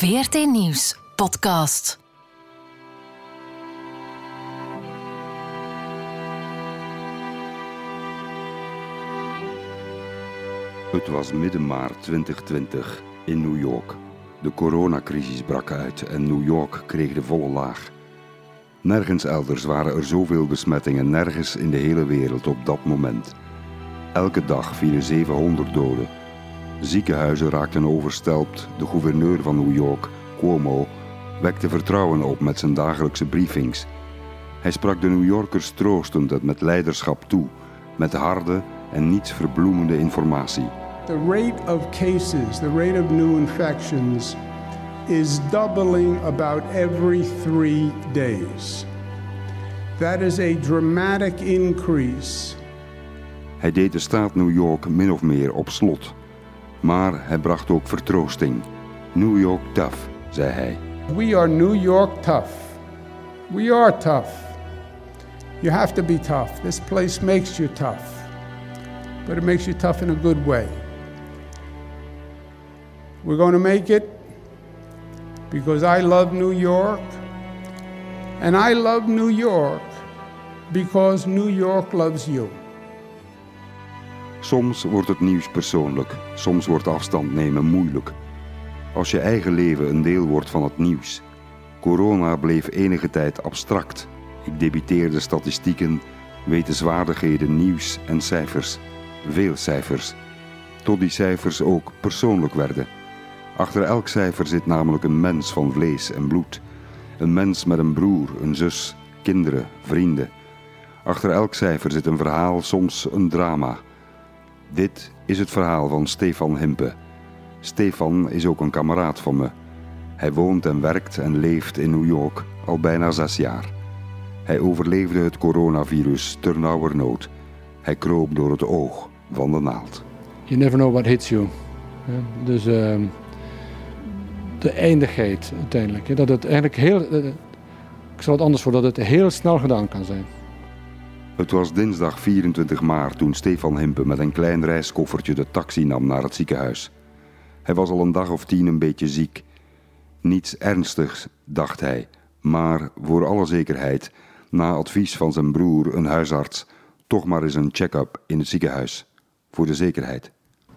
VRT Nieuws podcast. Het was midden maart 2020 in New York. De coronacrisis brak uit en New York kreeg de volle laag. Nergens elders waren er zoveel besmettingen, nergens in de hele wereld op dat moment. Elke dag vielen 700 doden. Ziekenhuizen raakten overstelpt. De gouverneur van New York, Cuomo, wekte vertrouwen op met zijn dagelijkse briefings. Hij sprak de New Yorkers troostend en met leiderschap toe, met harde en niets verbloemende informatie. The rate of cases, the rate of new infections, is doubling about every three days. That is a dramatic increase. Hij deed de staat New York min of meer op slot. Maar hij bracht ook vertroosting. New York tough, zei hij. We are New York tough. We are tough. You have to be tough. This place makes you tough. But it makes you tough in a good way. We're going to make it because I love New York. And I love New York because New York loves you. Soms wordt het nieuws persoonlijk, soms wordt afstand nemen moeilijk. Als je eigen leven een deel wordt van het nieuws. Corona bleef enige tijd abstract. Ik debiteerde statistieken, wetenswaardigheden, nieuws en cijfers. Veel cijfers. Tot die cijfers ook persoonlijk werden. Achter elk cijfer zit namelijk een mens van vlees en bloed. Een mens met een broer, een zus, kinderen, vrienden. Achter elk cijfer zit een verhaal, soms een drama. Dit is het verhaal van Stefan Himpe. Stefan is ook een kameraad van me. Hij woont en werkt en leeft in New York al bijna zes jaar. Hij overleefde het coronavirus ternauwernood. Hij kroop door het oog van de naald. You never know what hits you. Dus uh, de eindigheid uiteindelijk. Dat het eigenlijk heel. eh, ik zal het anders voor dat het heel snel gedaan kan zijn. Het was dinsdag 24 maart toen Stefan Himpe met een klein reiskoffertje de taxi nam naar het ziekenhuis. Hij was al een dag of tien een beetje ziek. Niets ernstigs, dacht hij, maar voor alle zekerheid, na advies van zijn broer, een huisarts, toch maar eens een check-up in het ziekenhuis. Voor de zekerheid.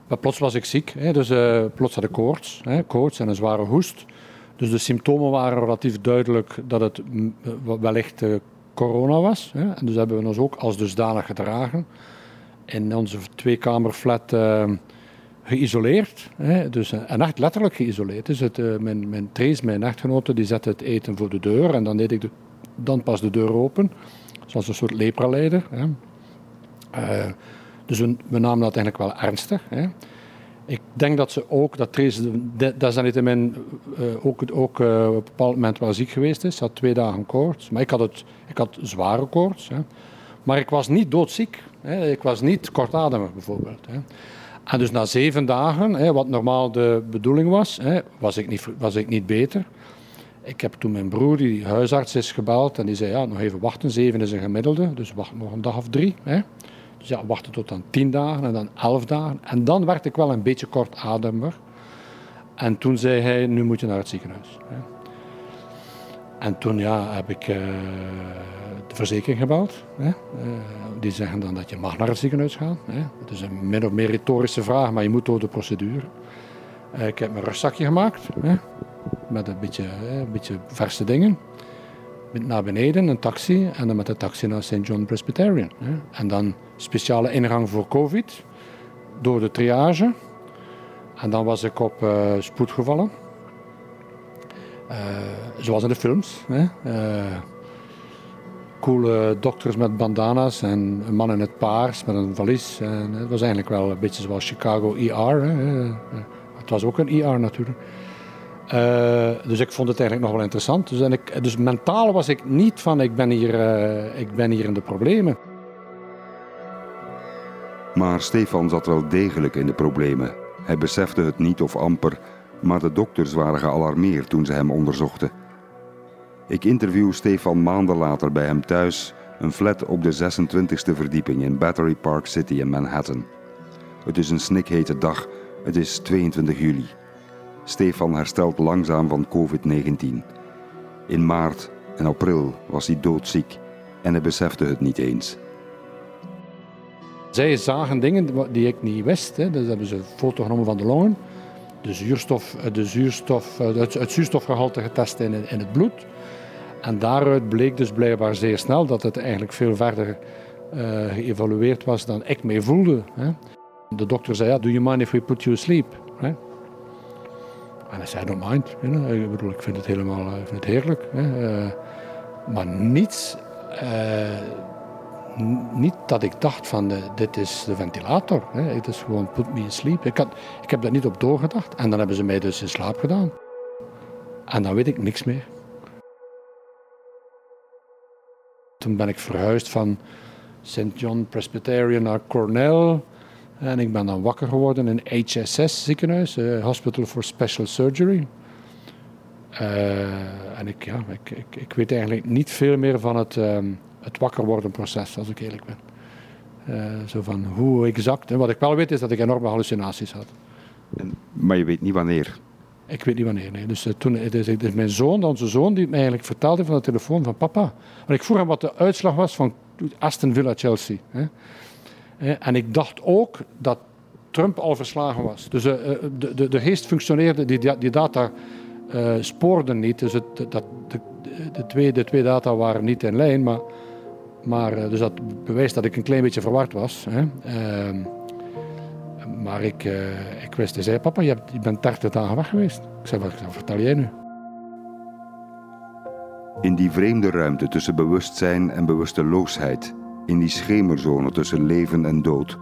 Maar plots was ik ziek, hè, dus eh, plots had ik koorts, hè, koorts en een zware hoest. Dus de symptomen waren relatief duidelijk dat het mm, eh, wellicht eh, corona was. Hè. En dus hebben we ons ook als dusdanig gedragen. In onze tweekamerflat eh geïsoleerd. Hè. Dus, en echt letterlijk geïsoleerd. Dus het, eh, mijn, mijn Trace, mijn echtgenote, die zette het eten voor de deur. En dan deed ik dan pas de deur open. Zoals een soort lepraleider. Hè. Eh, dus we, we namen dat eigenlijk wel ernstig. Hè. Ik denk dat ze ook, dat Trace, de- desalniettemin uh, ook, ook eh, op een bepaald moment wel ziek geweest is. Ze had twee dagen koorts. Maar ik had, het, ik had zware koorts. Hè. Maar ik was niet doodziek. Hè. Ik was niet kortademig bijvoorbeeld. Hè. En dus na zeven dagen, hè, wat normaal de bedoeling was, hè, was, ik niet, was ik niet beter. Ik heb toen mijn broer, die huisarts is, gebeld en die zei, ja, nog even wachten, zeven is een gemiddelde, dus wacht nog een dag of drie. Hè. Ja, wachten tot dan tien dagen en dan elf dagen. En dan werd ik wel een beetje kortademig. En toen zei hij, nu moet je naar het ziekenhuis. En toen ja, heb ik eh, de verzekering gebeld. Hè. Eh, die zeggen dan dat je mag naar het ziekenhuis gaan. Hè. Het is een min of meer retorische vraag, maar je moet door de procedure. Eh, ik heb mijn rugzakje gemaakt, hè, met een beetje, een beetje verse dingen. Naar beneden, een taxi, en dan met de taxi naar St. John Presbyterian. En dan speciale ingang voor COVID, door de triage. En dan was ik op eh, spoed gevallen. Eh, zoals in de films. Hè. Eh, coole dokters met bandana's en een man in het paars met een valies. En het was eigenlijk wel een beetje zoals Chicago ER. Hè. Het was ook een ER natuurlijk. Dus ik vond het eigenlijk nog wel interessant. Dus, en ik, dus mentaal was ik niet van ik ben hier, ik ben hier in de problemen. Maar Stefan zat wel degelijk in de problemen. Hij besefte het niet of amper, maar de dokters waren gealarmeerd toen ze hem onderzochten. Ik interview Stefan maanden later bij hem thuis, een flat op de 26e verdieping in Battery Park City in Manhattan. Het is een snikhete dag, het is 22 juli. Stefan herstelt langzaam van COVID-19. In maart en april was hij doodziek en hij besefte het niet eens. Zij zagen dingen die ik niet wist. Hè. Dus hebben ze een foto genomen van de longen, de zuurstof, eh, de zuurstof, eh, het, het zuurstofgehalte getest in, in het bloed. En daaruit bleek dus blijkbaar zeer snel dat het eigenlijk veel verder uh, geëvalueerd was dan ik mee voelde. Hè. De dokter zei, ja, do you mind if we put you asleep? Hè. En hij zei, don't mind. You know. Ik bedoel, ik vind het helemaal ik vind het heerlijk. Hè. Maar niets... niet dat ik dacht van de, dit is de ventilator. Hè. Het is gewoon put me in sleep. Ik, had, ik heb daar niet op doorgedacht. En dan hebben ze mij dus in slaap gedaan. En dan weet ik niks meer. Toen ben ik verhuisd van St. John Presbyterian naar Cornell. En ik ben dan wakker geworden in HSS ziekenhuis, uh, Hospital for Special Surgery. Uh, en ik, ja, ik, ik, ik, weet eigenlijk niet veel meer van het, um, het wakker worden proces, als ik eerlijk ben. Uh, zo van hoe exact. En wat ik wel weet is dat ik enorme hallucinaties had. En, maar je weet niet wanneer? Ik weet niet wanneer, nee. Dus uh, toen, mijn zoon, onze zoon, die het mij eigenlijk vertelde van de telefoon van papa. Want ik vroeg hem wat de uitslag was van Aston Villa Chelsea. Hè. En ik dacht ook dat Trump al verslagen was. Dus uh, de, de, de geest functioneerde, die, die data spoorden niet. Dus het, dat, de, de, twee, de twee data waren niet in lijn, maar, maar uh, dus dat bewijst dat ik een klein beetje verward was. Hè. Uh, maar ik, ik wist, hij zei, papa, je, hebt, je bent 30 dagen weg geweest. Ik zei, wat vertel jij nu? In die vreemde ruimte tussen bewustzijn en bewusteloosheid in die schemerzone tussen leven en dood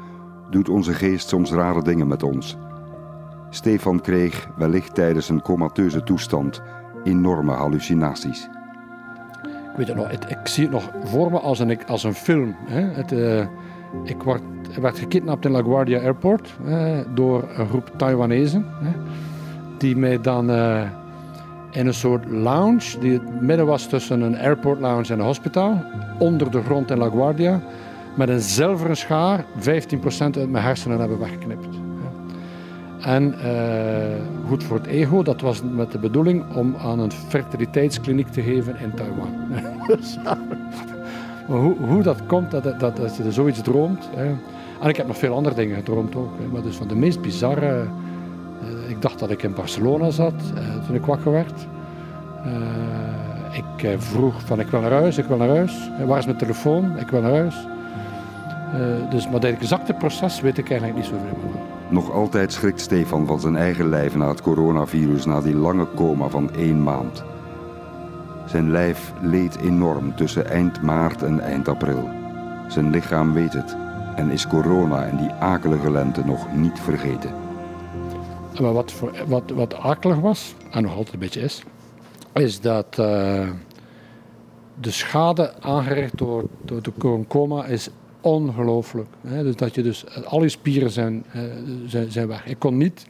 doet onze geest soms rare dingen met ons. Stefan kreeg, wellicht tijdens een comateuze toestand, enorme hallucinaties. Ik weet het nog, ik, ik zie het nog voor me als een, als een film. Hè. Het, uh, ik werd, werd gekidnapt in LaGuardia Airport door een groep Taiwanezen. Die mij dan uh, in een soort lounge, die het midden was tussen een airport lounge en een hospitaal, onder de grond in LaGuardia, met een zilveren schaar 15% uit mijn hersenen hebben weggeknipt. En uh, goed voor het ego, dat was met de bedoeling om aan een fertiliteitskliniek te geven in Taiwan. Hoe, hoe, dat komt, dat, dat, dat je zoiets droomt. Hè. En ik heb nog veel andere dingen gedroomd ook. Hè. Maar dus van de meest bizarre... Uh, ik dacht dat ik in Barcelona zat uh, toen ik wakker werd. ik vroeg van ik wil naar huis, ik wil naar huis. waar is mijn telefoon? Ik wil naar huis. dus, maar dat exacte proces weet ik eigenlijk niet zoveel meer. Nog altijd schrikt Stefan van zijn eigen lijf na het coronavirus na die lange coma van één maand. Zijn lijf leed enorm tussen eind maart en eind april. Zijn lichaam weet het en is corona en die akelige lente nog niet vergeten. Maar wat, voor, wat, wat akelig was, en nog altijd een beetje is, is dat uh, de schade aangericht door, door de coma is ongelooflijk. Dus dat je dus, al je spieren zijn, zijn, zijn weg. Ik kon niet,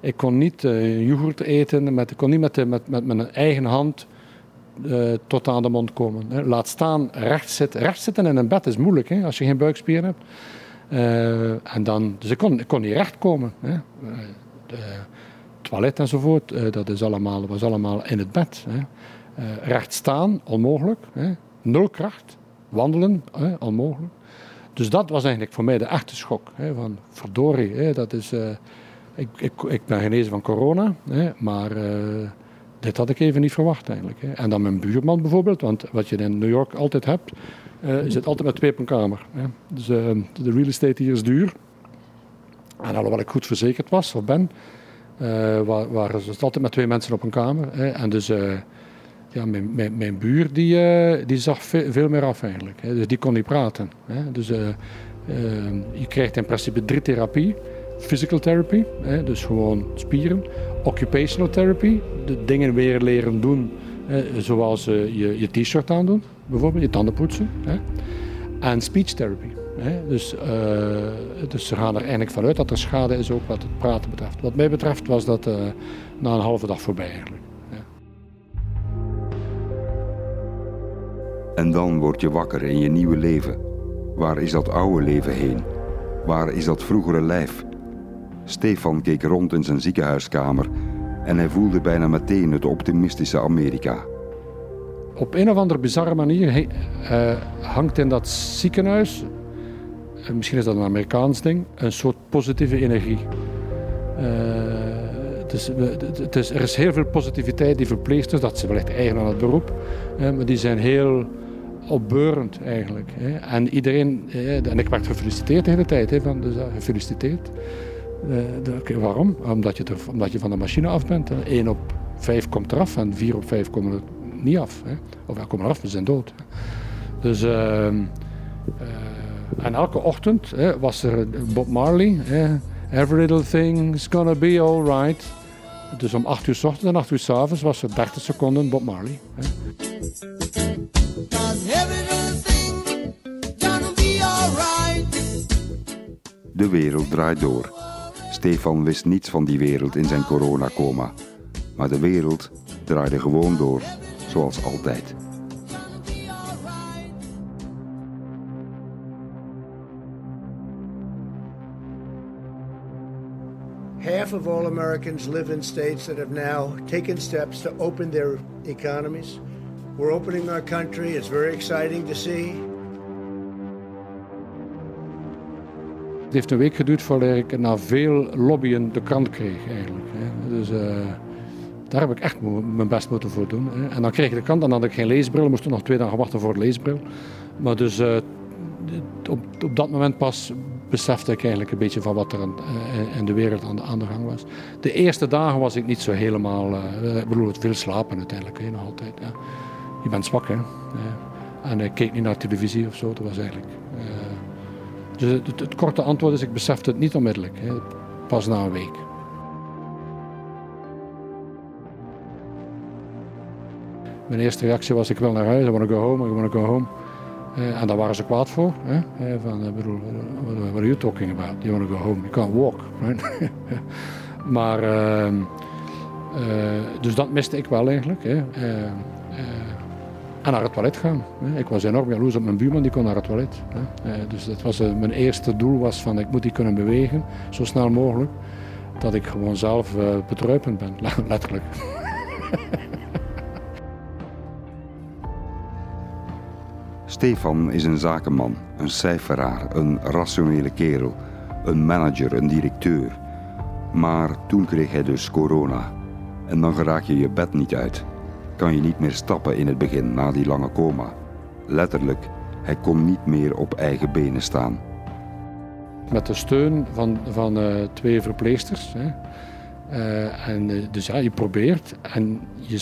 ik kon niet uh, yoghurt eten, met, ik kon niet met, met, met mijn eigen hand uh, tot aan de mond komen. Hè. Laat staan recht zitten. Recht zitten in een bed is moeilijk hè, als je geen buikspieren hebt. Uh, en dan, dus ik kon, ik kon niet recht komen. Hè. De, toilet enzovoort, dat is allemaal, was allemaal in het bed. Hè. recht staan, onmogelijk. Hè. Nul kracht. Wandelen, onmogelijk. Dus dat was eigenlijk voor mij de echte schok. Hè, van verdorie, hè, dat is, uh, ik, ik, ik, ben genezen van corona, hè, maar uh, dit had ik even niet verwacht eigenlijk. Hè. En dan mijn buurman bijvoorbeeld, want wat je in New York altijd hebt, uh, je zit altijd met twee op een kamer. Hè. Dus de real estate hier is duur. En alhoewel ik goed verzekerd was, of ben, waren ze altijd met twee mensen op een kamer. En dus ja, mijn, mijn, buur die, uh, die zag veel, meer af eigenlijk. Hè. Dus die kon niet praten. Hè. Dus uh, uh, je krijgt in principe drie therapie. Physical therapy, hè, dus gewoon spieren. Occupational therapy, de dingen weer leren doen. Hè, zoals je, je t-shirt aandoen, bijvoorbeeld, je tanden poetsen. En speech therapy. Dus, dus ze gaan er eigenlijk vanuit dat er schade is ook wat het praten betreft. Wat mij betreft was dat na een halve dag voorbij eigenlijk. En dan word je wakker in je nieuwe leven. Waar is dat oude leven heen? Waar is dat vroegere lijf? Stefan keek rond in zijn ziekenhuiskamer En hij voelde bijna meteen het optimistische Amerika. Op een of andere bizarre manier uh, hangt in dat ziekenhuis, uh, misschien is dat een Amerikaans ding, een soort positieve energie. Is, er is heel veel positiviteit. Die verpleegsters, dat ze wellicht eigen aan het beroep, maar die zijn heel opbeurend eigenlijk. Hè. En iedereen, en ik werd gefeliciteerd de hele tijd, hè, van, dus, gefeliciteerd. Uh, waarom? Omdat je, er, omdat je van de machine af bent. 1 op 5 komt eraf en 4 op 5 komen er niet af. Hè. Of ja, komen eraf, we zijn dood. Dus, uh, en elke ochtend hè, was er Bob Marley. Hè, Every little thing's gonna be alright. Dus om 8 uur s ochtends en 8 uur s avonds was er 30 seconden Bob Marley. Hè. De wereld draait door. Stefan wist niets van die wereld in zijn coronacoma. Maar de wereld draaide gewoon door, zoals altijd. Half of all Americans live in states that have now taken steps to open their economies. We're opening our country. It's very exciting to see. Het heeft een week geduurd voordat ik na veel lobbyen de krant kreeg eigenlijk. Dus uh, daar heb ik echt mijn best moeten voor doen. En dan kreeg ik de krant en dan had ik geen leesbril. Moest nog twee dagen wachten voor de leesbril. Maar dus uh, op, op dat moment pas besefte ik eigenlijk een beetje van wat er uh, in de wereld aan de, gang was. De eerste dagen was ik niet zo helemaal... ik bedoel, het veel slapen uiteindelijk, nog altijd. Ja. Je bent zwak, hè. En ik keek niet naar televisie of zo. Dat was eigenlijk... Dus het, korte antwoord is, ik besefte het niet onmiddellijk, hè, pas na een week. Mijn eerste reactie was, ik wil naar huis, I want to go home, I want to go home. Uh, en daar waren ze kwaad voor. Hè? Van, uh, bedoel, what are you talking about? You want to go home, you can't walk. Right? maar, ehm, dus dat miste ik wel eigenlijk. Hè? En naar het toilet gaan. Ik was enorm jaloers op mijn buurman, die kon naar het toilet. Eh, dus dat was, eh, mijn eerste doel was van ik moet die kunnen bewegen, zo snel mogelijk. Dat ik gewoon zelf uh, betruipend ben, letterlijk. Stefan is een zakenman, een cijferaar, een rationele kerel, een manager, een directeur. Maar toen kreeg hij dus corona. En dan geraak je je bed niet uit kan je niet meer stappen in het begin na die lange coma. Letterlijk, hij kon niet meer op eigen benen staan. Met de steun van, van uh, twee verpleegsters. Hè. Uh, en, uh, dus ja, je probeert en je,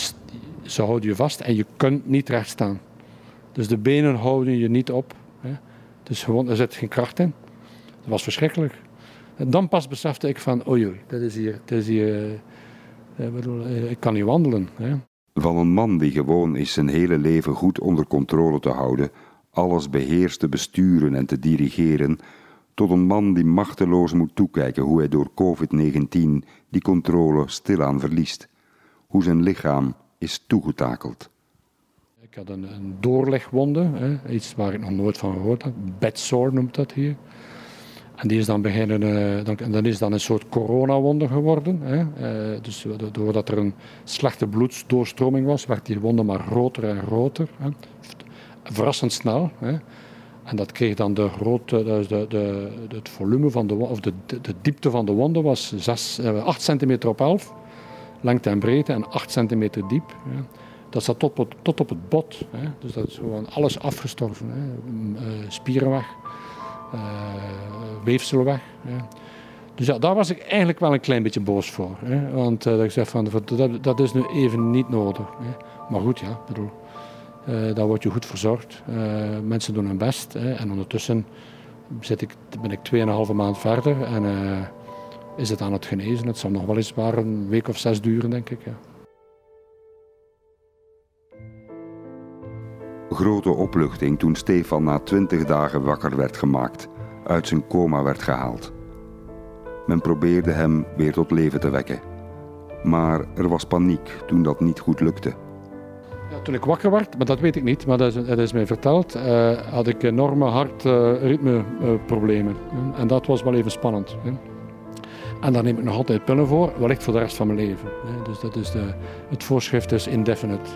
ze houden je vast en je kunt niet recht staan. Dus de benen houden je niet op. Hè. Dus gewoon, er zit geen kracht in. Dat was verschrikkelijk. En dan pas besefte ik van, oei, dat is hier, dat is hier ik kan niet wandelen. Hè. Van een man die gewoon is zijn hele leven goed onder controle te houden, alles beheerst te besturen en te dirigeren, tot een man die machteloos moet toekijken hoe hij door COVID-19 die controle stilaan verliest, hoe zijn lichaam is toegetakeld. Ik had een, doorlegwonde, iets waar ik nog nooit van gehoord had, bedsore noemt dat hier. En die is dan beginnen, uh, dan, dan is dan een soort coronawonde geworden. Hè. Uh, dus doordat er een slechte bloedsdoorstroming was, werd die wonde maar groter en groter. Hè. Verrassend snel. Hè. En dat kreeg dan de grote, dus de, de, het volume van de, of de, de, diepte van de wonde was 6, uh, 8 centimeter op 11, lengte en breedte en 8 centimeter diep. Dat zat tot, tot op het bot. Hè. Dus dat is gewoon alles afgestorven. Hè. spieren weg uh, weefsel weg. Ja. Dus ja, daar was ik eigenlijk wel een klein beetje boos voor. Hè. Want uh, dat ik van, dat, dat, is nu even niet nodig. Hè. Maar goed, ja, bedoel, uh, daar word je goed verzorgd. Mensen doen hun best. Hè. En ondertussen zit ik, ben ik 2,5 maand verder en is het aan het genezen. Het zal nog wel eens een week of zes duren, denk ik. Ja. Grote opluchting toen Stefan na twintig dagen wakker werd gemaakt, uit zijn coma werd gehaald. Men probeerde hem weer tot leven te wekken. Maar er was paniek toen dat niet goed lukte. Ja, toen ik wakker werd, maar dat weet ik niet, maar dat is, mij verteld, uh, had ik enorme hartritmeproblemen. Uh, en dat was wel even spannend. Hè. En daar neem ik nog altijd pillen voor, wellicht voor de rest van mijn leven. Dus dat is de, het voorschrift is indefinite.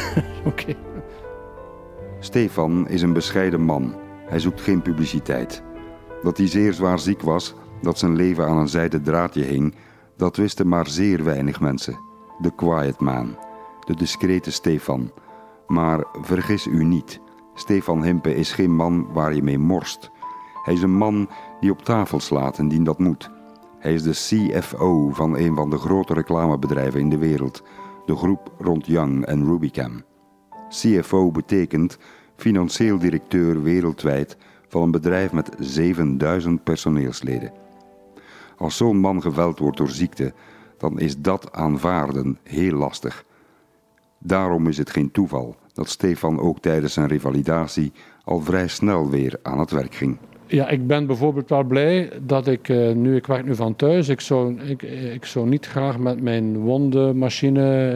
Oké. Stefan is een bescheiden man. Hij zoekt geen publiciteit. Dat hij zeer zwaar ziek was, dat zijn leven aan een zijden draadje hing, dat wisten maar zeer weinig mensen. De quiet man, de discrete Stefan. Maar vergis u niet, Stefan Himpe is geen man waar je mee morst. Hij is een man die op tafel slaat indien dat moet. Hij is de CFO van een van de grote reclamebedrijven in de wereld, de groep rond Young en Rubicam. CFO betekent financieel directeur wereldwijd van een bedrijf met 7000 personeelsleden. Als zo'n man geveld wordt door ziekte, dan is dat aanvaarden heel lastig. Daarom is het geen toeval dat Stefan ook tijdens zijn revalidatie al vrij snel weer aan het werk ging. Ja, ik ben bijvoorbeeld wel blij dat ik uh, nu, ik werk nu van thuis, ik zou, ik, ik zou niet graag met mijn wondenmachine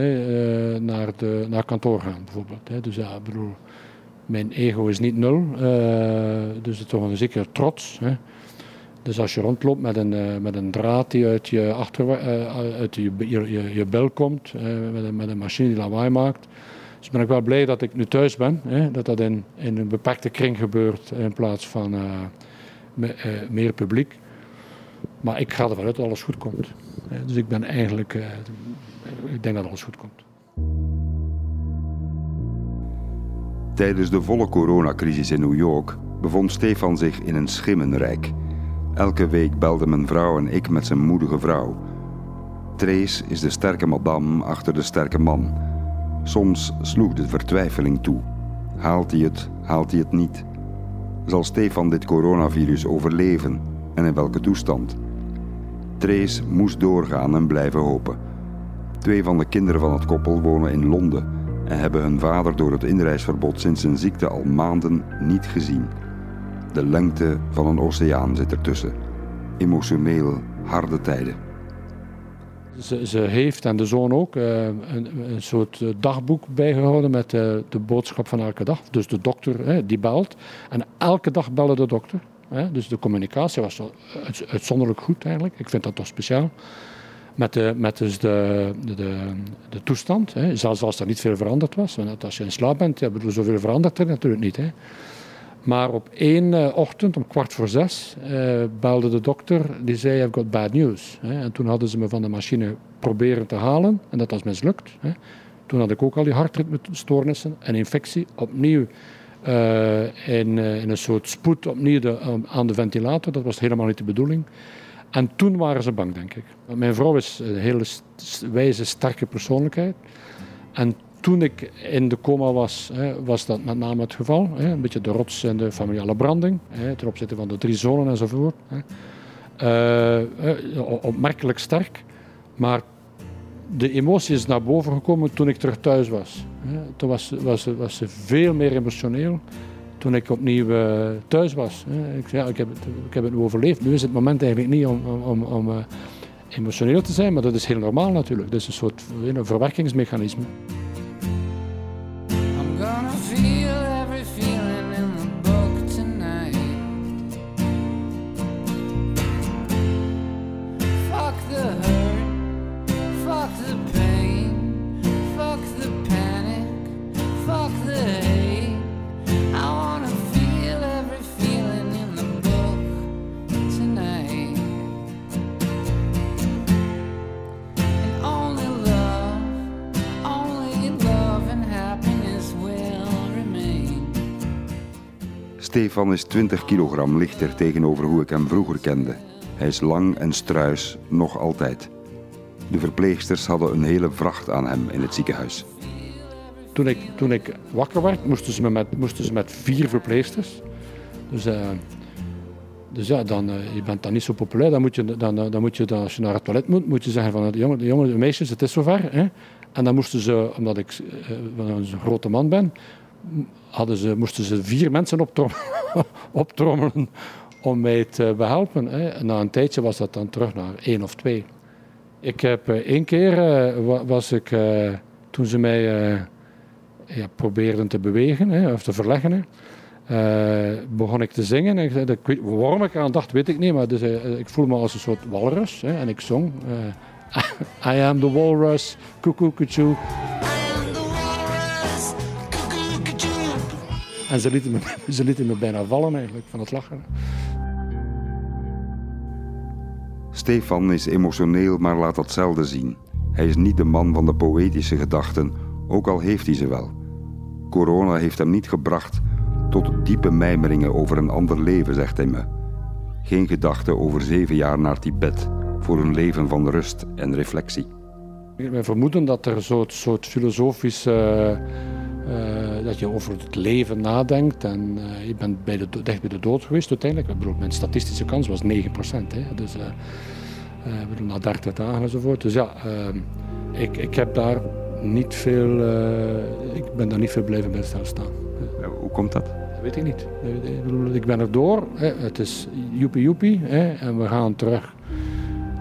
uh, naar, de, naar kantoor gaan, bijvoorbeeld. Dus ja, bedoel, mijn ego is niet nul, dus het is toch een zeker trots. Dus als je rondloopt met een, met een draad die uit je, achter, uit je, je, je, je bel komt, met, een, met een machine die lawaai maakt, dus ben ik wel blij dat ik nu thuis ben. Hè, dat dat in, in een beperkte kring gebeurt in plaats van me, uh, meer publiek. Maar ik ga ervan uit dat alles goed komt. Dus ik ben eigenlijk, uh, ik denk dat alles goed komt. Tijdens de volle coronacrisis in New York bevond Stefan zich in een schimmenrijk. Elke week belden mijn vrouw en ik met zijn moedige vrouw. Trace is de sterke madame achter de sterke man. Soms sloeg de vertwijfeling toe. Haalt hij het, haalt hij het niet? Zal Stefan dit coronavirus overleven en in welke toestand? Trace moest doorgaan en blijven hopen. Twee van de kinderen van het koppel wonen in Londen en hebben hun vader door het inreisverbod sinds zijn ziekte al maanden niet gezien. De lengte van een oceaan zit ertussen. Emotioneel harde tijden. Ze, ze, heeft en de zoon ook uh, een, een, soort dagboek bijgehouden met uh, de boodschap van elke dag. Dus de dokter die belt. En elke dag belde de dokter. Dus de communicatie was uit, uitzonderlijk goed eigenlijk. Ik vind dat toch speciaal. Met, de, met dus de, de, de, toestand. Zelfs als er niet veel veranderd was. Want als je in slaap bent, ja, bedoel, zoveel verandert er natuurlijk niet. Maar op één uh, ochtend, om kwart voor zes, uh, belde de dokter. Die zei, I've got bad news. En toen hadden ze me van de machine proberen te halen. En dat was mislukt. Toen had ik ook al die hartritmestoornissen. En infectie. Opnieuw uh, in, een soort spoed opnieuw aan de ventilator. Dat was helemaal niet de bedoeling. En toen waren ze bang, denk ik. Mijn vrouw is een hele wijze, sterke persoonlijkheid. En toen ik in de coma was, was dat met name het geval. Een beetje de rots en de familiale branding, ten opzichte van de drie zonen enzovoort. Hè. Uh, opmerkelijk sterk, maar de emotie is naar boven gekomen toen ik terug thuis was. Toen was, was, was ze veel meer emotioneel toen ik opnieuw uh, thuis was. Ik, ja, ik, heb het, ik heb het nu overleefd. Nu is het moment eigenlijk niet om, om, om, emotioneel te zijn, maar dat is heel normaal natuurlijk. Dat is een soort een verwerkingsmechanisme. Stefan is 20 kilogram lichter tegenover hoe ik hem vroeger kende. Hij is lang en struis, nog altijd. De verpleegsters hadden een hele vracht aan hem in het ziekenhuis. Toen ik, toen ik wakker werd, moesten ze, me met, moesten ze met vier verpleegsters. Dus, uh, dus ja, dan, uh, je bent dan niet zo populair. Dan moet je, dan, dan moet je als je naar het toilet moet, moet je zeggen van de jongen, jongen meisjes, het is zover. Hè? En dan moesten ze, omdat ik uh, een grote man ben, ze, moesten ze vier mensen optrommelen, om mij te behelpen. Hè. Na een tijdje was dat dan terug naar één of twee. Ik heb uh, één keer, uh, was ik, uh, toen ze mij ja, probeerden te bewegen hè, of te verleggen, begon ik te zingen. En ik, ik waarom ik eraan dacht, weet ik niet. Maar dus, ik voel me als een soort walrus. Hè, en ik zong. I am the walrus, cuckoo, En ze lieten, me, ze lieten me bijna vallen eigenlijk van het lachen. Stefan is emotioneel, maar laat dat zelden zien. Hij is niet de man van de poëtische gedachten, ook al heeft hij ze wel. Corona heeft hem niet gebracht tot diepe mijmeringen over een ander leven, zegt hij me. Geen gedachte over zeven jaar naar Tibet, voor een leven van rust en reflectie. Ik vermoeden dat er zo'n soort filosofische uh, dat je over het leven nadenkt en uh, je bent bij de, dicht bij de dood geweest uiteindelijk. Ik bedoel, mijn statistische kans was 9%. Hè, dus uh, bedoel, na 30 dagen enzovoort. Dus ja, ehm, ik, ik heb daar niet veel, ik ben daar niet veel blijven bij. Ja, hoe komt dat? Dat weet ik niet. Ik, bedoel, ik ben er door. Hè. Het is joepie joepie hè, en we gaan terug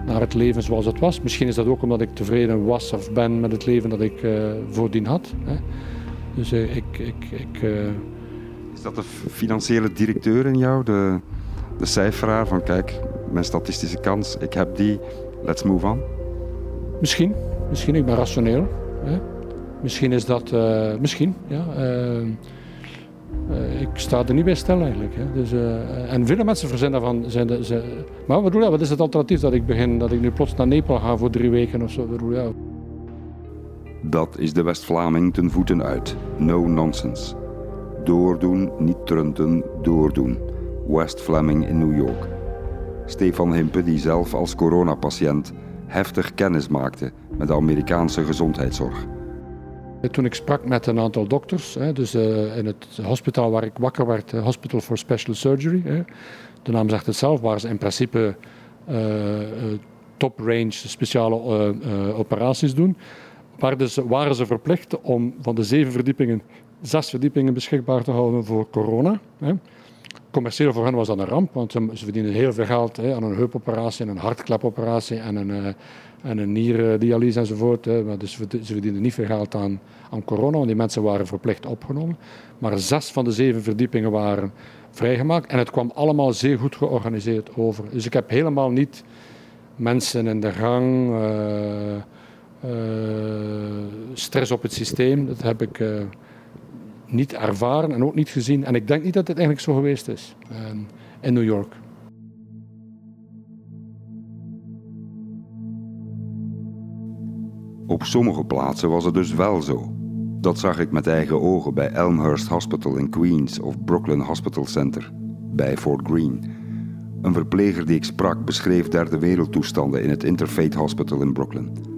naar het leven zoals het was. Misschien is dat ook omdat ik tevreden was of ben met het leven dat ik voordien had. Hè. Dus uh, ik... ik, ik uh... Is dat de financiële directeur in jou, de, de cijferaar van kijk, mijn statistische kans, ik heb die, let's move on? Misschien, misschien, ik ben rationeel. Hè? Misschien is dat, uh, misschien, ja. ik sta er niet bij stil eigenlijk. Hè. Dus, en veel mensen verzinnen daarvan. Zijn de, zijn, maar wat, bedoel, ja, wat is het alternatief dat ik begin, dat ik nu plots naar Nepal ga voor drie weken of zo? Bedoel, ja. Dat is de West-Vlaming ten voeten uit. No nonsense. Doordoen, niet trunten, doordoen. West Fleming in New York. Stefan Himpe, die zelf als coronapatiënt heftig kennis maakte met de Amerikaanse gezondheidszorg. Toen ik sprak met een aantal dokters, dus eh, in het hospitaal waar ik wakker werd, Hospital for Special Surgery, de naam zegt het zelf, waar ze in principe uh, top range speciale operaties doen waren ze, waren ze verplicht om van de zeven verdiepingen zes verdiepingen beschikbaar te houden voor corona. Hè. Commercieel voor hen was dat een ramp, want ze, verdienen heel veel geld hè, aan een heupoperatie, een hartklepoperatie en een, uh, en een nierdialyse enzovoort. Hè. Dus ze verdienen niet veel geld aan, aan corona, want die mensen waren verplicht opgenomen. Maar zes van de zeven verdiepingen waren vrijgemaakt en het kwam allemaal zeer goed georganiseerd over. Dus ik heb helemaal niet mensen in de gang. Eh, stress op het systeem, dat heb ik eh, niet ervaren en ook niet gezien. En ik denk niet dat het eigenlijk zo geweest is ehm, in New York. Op sommige plaatsen was het dus wel zo. Dat zag ik met eigen ogen bij Elmhurst Hospital in Queens of Brooklyn Hospital Center bij Fort Greene. Een verpleger die ik sprak beschreef derde wereldtoestanden in het Interfaith Hospital in Brooklyn.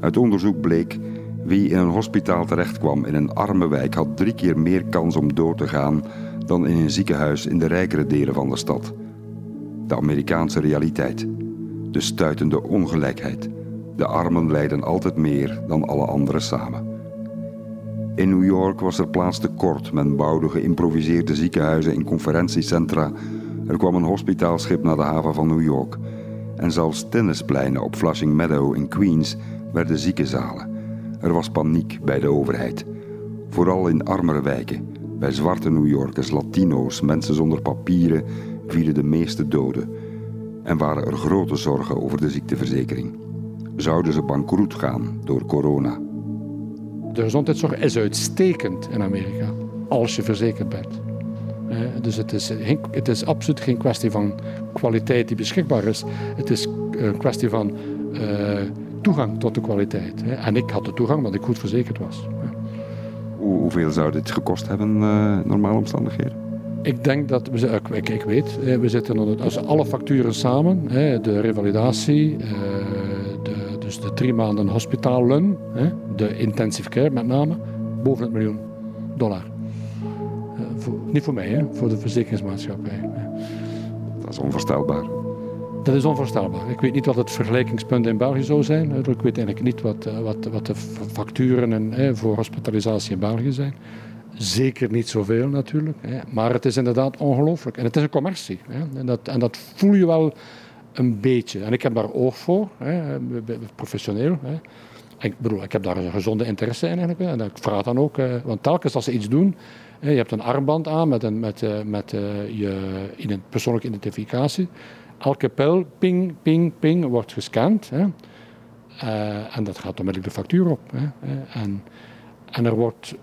Uit onderzoek bleek wie in een hospitaal terechtkwam in een arme wijk had drie keer meer kans om dood te gaan dan in een ziekenhuis in de rijkere delen van de stad. De Amerikaanse realiteit. De stuitende ongelijkheid. De armen lijden altijd meer dan alle anderen samen. In New York was er plaats tekort. Men bouwde geïmproviseerde ziekenhuizen in conferentiecentra. Er kwam een hospitaalschip naar de haven van New York. En zelfs tennispleinen op Flushing Meadow in Queens werden ziekenzalen. Er was paniek bij de overheid. Vooral in armere wijken, bij zwarte New Yorkers, Latino's, mensen zonder papieren, vielen de meeste doden. En waren er grote zorgen over de ziekteverzekering. Zouden ze bankroet gaan door corona? De gezondheidszorg is uitstekend in Amerika, als je verzekerd bent. Dus het is, het is absoluut geen kwestie van kwaliteit die beschikbaar is. Het is een kwestie van uh, toegang tot de kwaliteit. En ik had de toegang omdat ik goed verzekerd was. Hoeveel zou dit gekost hebben, uh, normale omstandigheden? Ik denk dat, we, ik, ik weet, we zitten als alle facturen samen, de revalidatie, eh, de, dus de drie maanden hospitalen, de intensive care met name, boven het miljoen dollar. Eh, niet voor mij, hè, voor de verzekeringsmaatschappij. Dat is onvoorstelbaar. Dat is onvoorstelbaar. Ik weet niet wat het vergelijkingspunt in België zou zijn. Ik weet eigenlijk niet wat, eh, wat, wat de facturen en, voor hospitalisatie in België zijn. Zeker niet zoveel natuurlijk. Maar het is inderdaad ongelooflijk. En het is een commercie. En, dat, en dat voel je wel een beetje. En ik heb daar oog voor, professioneel. Ik bedoel, ik heb daar een gezonde interesse in eigenlijk. En ik vraag dan ook, want telkens als ze iets doen, je hebt een armband aan met, een, met, met je persoonlijke identificatie. Elke pijl, ping, ping, ping, wordt gescand. Hè. en dat gaat onmiddellijk de factuur op. Hè. En, en er wordt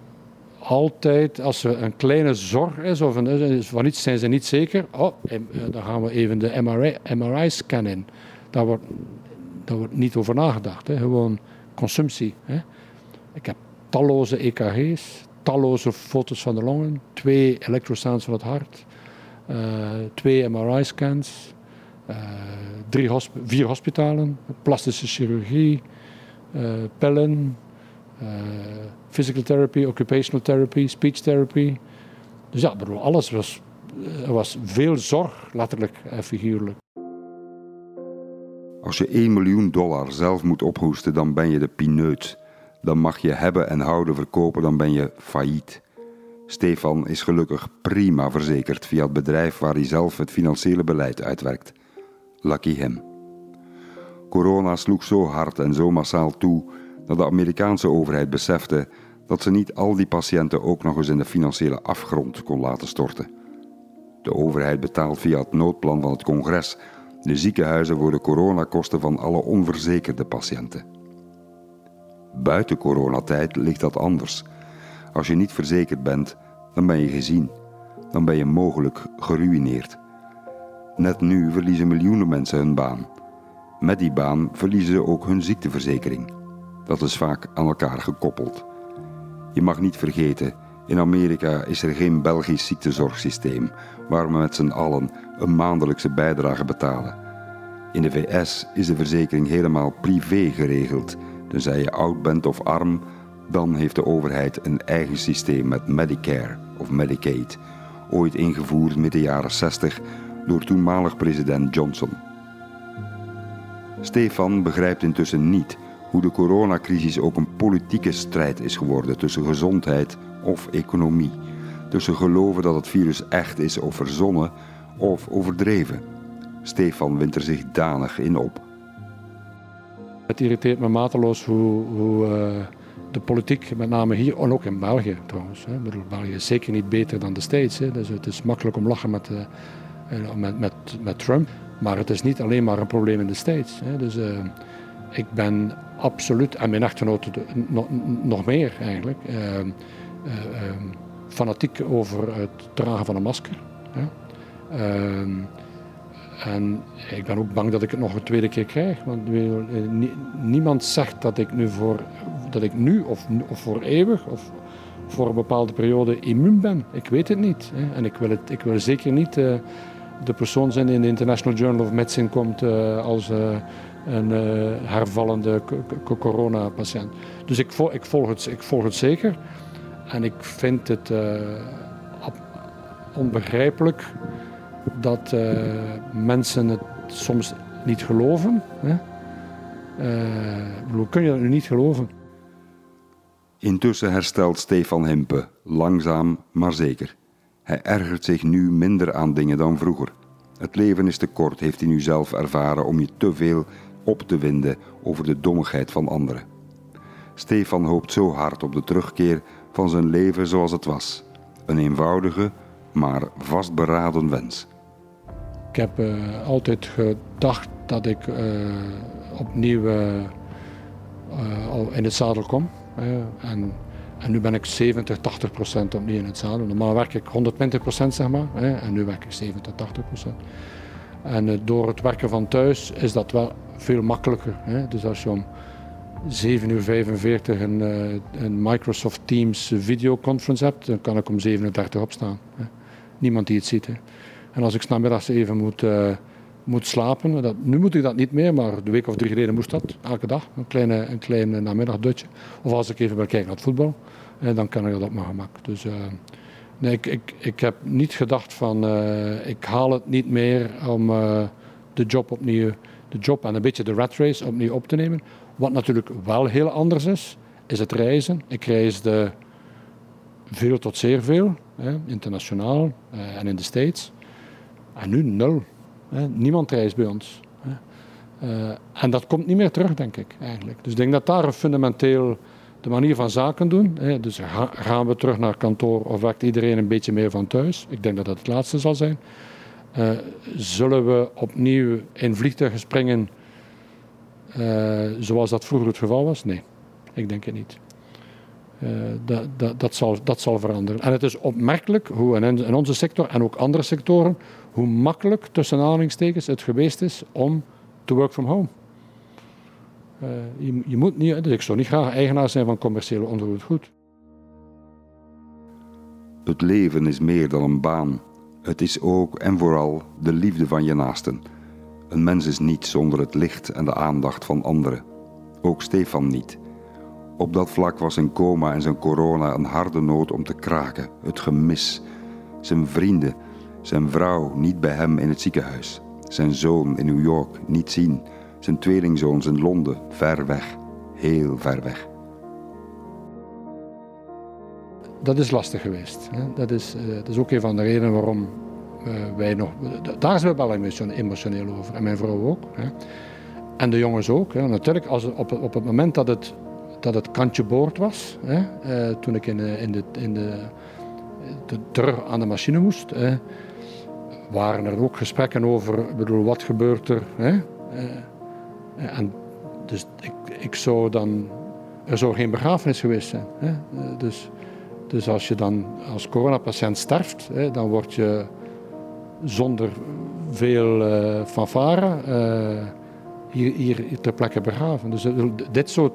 altijd, als er een kleine zorg is of een, van iets zijn ze niet zeker, oh, eh, dan gaan we even de MRI, MRI scannen. Daar wordt, daar wordt niet over nagedacht. Hè. Gewoon consumptie. Hè. Ik heb talloze EKG's, talloze foto's van de longen, twee elektrosounds van het hart, uh, twee MRI-scans, eh, drie hosp vier hospitalen, plastische chirurgie, uh, pillen, uh, physical therapy, occupational therapy, speech therapy. Dus ja, bedoel, alles was, er was veel zorg, letterlijk en figuurlijk. Als je 1 miljoen dollar zelf moet ophoesten, dan ben je de pineut. Dan mag je hebben en houden verkopen, dan ben je failliet. Stefan is gelukkig prima verzekerd via het bedrijf waar hij zelf het financiële beleid uitwerkt. Lucky him. Corona sloeg zo hard en zo massaal toe dat de Amerikaanse overheid besefte dat ze niet al die patiënten ook nog eens in de financiële afgrond kon laten storten. De overheid betaalt via het noodplan van het congres de ziekenhuizen voor de coronakosten van alle onverzekerde patiënten. Buiten coronatijd ligt dat anders. Als je niet verzekerd bent, dan ben je gezien. Dan ben je mogelijk geruineerd. Net nu verliezen miljoenen mensen hun baan. Met die baan verliezen ze ook hun ziekteverzekering. Dat is vaak aan elkaar gekoppeld. Je mag niet vergeten, in Amerika is er geen Belgisch ziektezorgsysteem waar we met z'n allen een maandelijkse bijdrage betalen. In de VS is de verzekering helemaal privé geregeld. Tenzij je oud bent of arm, dan heeft de overheid een eigen systeem met Medicare of Medicaid, ooit ingevoerd midden jaren 60 door toenmalig president Johnson. Stefan begrijpt intussen niet hoe de coronacrisis ook een politieke strijd is geworden tussen gezondheid of economie. Tussen geloven dat het virus echt is of verzonnen of overdreven. Stefan wint er zich danig in op. Het irriteert me mateloos hoe, hoe uh, de politiek, met name hier en ook in België trouwens. Hè. België is zeker niet beter dan de States. Hè. Dus het is makkelijk om lachen met, uh, met, met, met Trump. Maar het is niet alleen maar een probleem in de States. Hè. Dus, uh, ik ben absoluut, en mijn echtgenoten nog, meer eigenlijk, uh, fanatiek over het dragen van een masker. Ehm, en ik ben ook bang dat ik het nog een tweede keer krijg. Want eh, niemand zegt dat ik nu voor, dat ik nu of, of voor eeuwig of voor een bepaalde periode immuun ben. Ik weet het niet. Hè. En ik wil, het, ik wil zeker niet de persoon zijn in de International Journal of Medicine komt uh, als een uh, hervallende coronapatiënt. Dus ik, ik, volg het, ik volg het zeker. En ik vind het onbegrijpelijk dat mensen het soms niet geloven. Hè? hoe kun je dat nu niet geloven? Intussen herstelt Stefan Himpe, langzaam maar zeker. Hij ergert zich nu minder aan dingen dan vroeger. Het leven is te kort, heeft hij nu zelf ervaren, om je te veel op te winden over de dommigheid van anderen. Stefan hoopt zo hard op de terugkeer van zijn leven zoals het was. Een eenvoudige, maar vastberaden wens. Ik heb uh, altijd gedacht dat ik uh, opnieuw uh, in het zadel kom. en, en nu ben ik 70, 80 procent opnieuw in het zadel. Normaal werk ik 120 procent, zeg maar. en nu werk ik 70, 80 procent. En door het werken van thuis is dat wel veel makkelijker. Hè? Dus als je om 7 uur 45 een, uh, een Microsoft Teams videoconference hebt, dan kan ik om 37 opstaan. Hè? Niemand die het ziet. Hè? En als ik s'namiddags even moet, uh, moet slapen, dat, nu moet ik dat niet meer, maar de week of drie geleden moest dat, elke dag, een kleine, een klein namiddagdutje. Of als ik even wil kijken naar het voetbal, hè, dan kan ik dat op mijn gemak. Dus, uh, nee, ik, ik, ik heb niet gedacht van, ik haal het niet meer om de job opnieuw de job en een beetje de rat race opnieuw op te nemen. Wat natuurlijk wel heel anders is, is het reizen. Ik reisde veel tot zeer veel, internationaal eh, en in de States. En nu nul. Niemand reist bij ons. Hè. en dat komt niet meer terug, denk ik, eigenlijk. Dus ik denk dat daar fundamenteel de manier van zaken doen. Dus gaan we terug naar kantoor of werkt iedereen een beetje meer van thuis? Ik denk dat dat het laatste zal zijn. Uh, zullen we opnieuw in vliegtuigen springen uh, zoals dat vroeger het geval was? Nee, ik denk het niet. Uh, dat, zal, dat zal veranderen. En het is opmerkelijk hoe in, onze sector en ook andere sectoren, hoe makkelijk tussen aanhalingstekens het geweest is om te work from home. Uh, je, je, moet niet, dus ik zou niet graag eigenaar zijn van commerciële onroerend goed. Het leven is meer dan een baan. Het is ook en vooral de liefde van je naasten. Een mens is niet zonder het licht en de aandacht van anderen. Ook Stefan niet. Op dat vlak was zijn coma en zijn corona een harde nood om te kraken. Het gemis. Zijn vrienden, zijn vrouw niet bij hem in het ziekenhuis. Zijn zoon in New York niet zien zijn tweelingzoons in Londen, ver weg, heel ver weg. Dat is lastig geweest. Hè. Dat, is, uh, dat is ook een van de redenen waarom uh, wij nog. Daar zijn we wel emotioneel over. En mijn vrouw ook. Hè. En de jongens ook. Hè. Natuurlijk, als, op, op het moment dat het, dat het kantje boord was, hè, uh, toen ik in, in, de, in de, aan de machine moest, waren er ook gesprekken over, bedoel, wat gebeurt er? Hè? Eh, en dus ik, ik zou dan, er zou geen begrafenis geweest zijn. Hè? Eh, dus, dus als je dan als coronapatiënt sterft, hè, dan word je zonder veel uh, fanfare hier, hier ter plekke begraven. Dus dit soort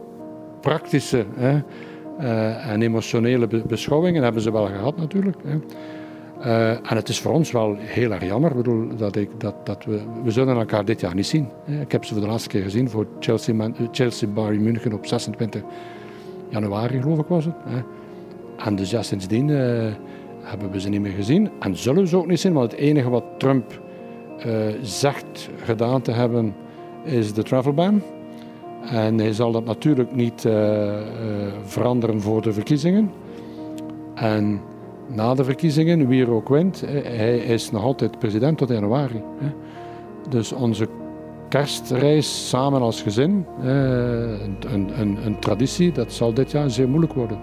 praktische hè, uh, en emotionele beschouwingen hebben ze wel gehad natuurlijk. Hè. Uh, en het is voor ons wel heel erg jammer. Ik bedoel, dat ik, dat, dat we, we zullen elkaar dit jaar niet zien. Ik heb ze voor de laatste keer gezien voor Chelsea, Man, Chelsea Bayern München op 26 januari, geloof ik was het. En dus ja, sindsdien hebben we ze niet meer gezien. En zullen we ze ook niet zien, want het enige wat Trump zegt gedaan te hebben, is de travel ban. En hij zal dat natuurlijk niet veranderen voor de verkiezingen. En na de verkiezingen, wie er ook wint, hij is nog altijd president tot januari. Dus onze kerstreis samen als gezin, een, een, een, traditie, dat zal dit jaar zeer moeilijk worden.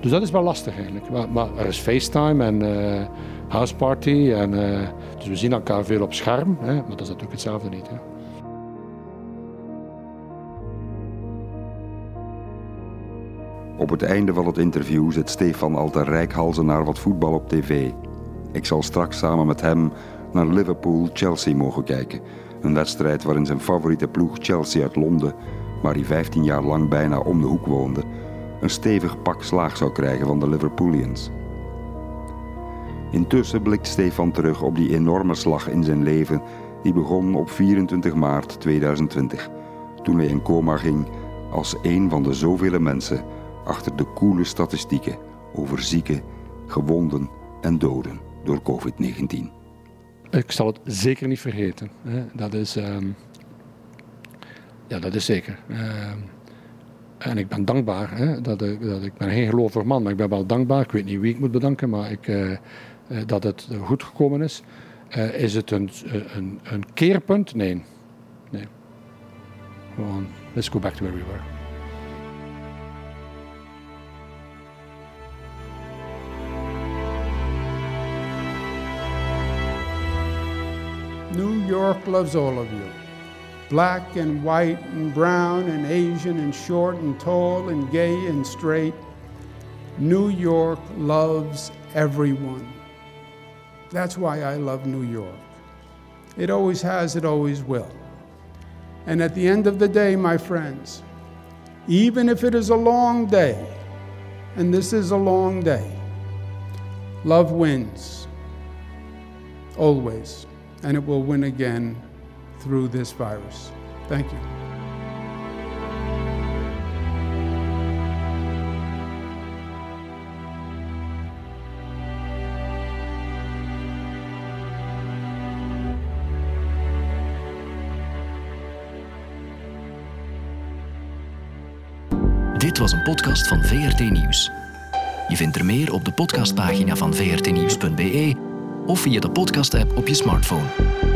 Dus dat is wel lastig eigenlijk. Maar, maar er is FaceTime en uh, houseparty. En, dus we zien elkaar veel op scherm, hè, maar dat is natuurlijk hetzelfde niet. Hè. Op het einde van het interview zit Stefan al te rijkhalzen naar wat voetbal op tv. Ik zal straks samen met hem naar Liverpool-Chelsea mogen kijken. Een wedstrijd waarin zijn favoriete ploeg Chelsea uit Londen, waar hij 15 jaar lang bijna om de hoek woonde, een stevig pak slaag zou krijgen van de Liverpoolians. Intussen blikt Stefan terug op die enorme slag in zijn leven die begon op 24 maart 2020, toen hij in coma ging als een van de zoveel mensen achter de koele statistieken over zieken, gewonden en doden door COVID-19. Ik zal het zeker niet vergeten. Dat, is, uh, ja, dat is zeker. Uh, en ik ben dankbaar. Hè, dat, ik, dat ik ben geen gelovig man, maar ik ben wel dankbaar. Ik weet niet wie ik moet bedanken, maar ik, uh, dat het goed gekomen is. Uh, is het een, een, een keerpunt? Nee. nee. Gewoon, let's go back to where we were. New York loves all of you. Black and white and brown and Asian and short and tall and gay and straight. New York loves everyone. That's why I love New York. It always has, it always will. And at the end of the day, my friends, even if it is a long day, and this is a long day, love wins. Always and it will win again through this virus. Thank you. Dit was een podcast van VRT Nieuws. Je vindt er meer op de podcastpagina van vrtnieuws.be of via de podcast-app op je smartphone.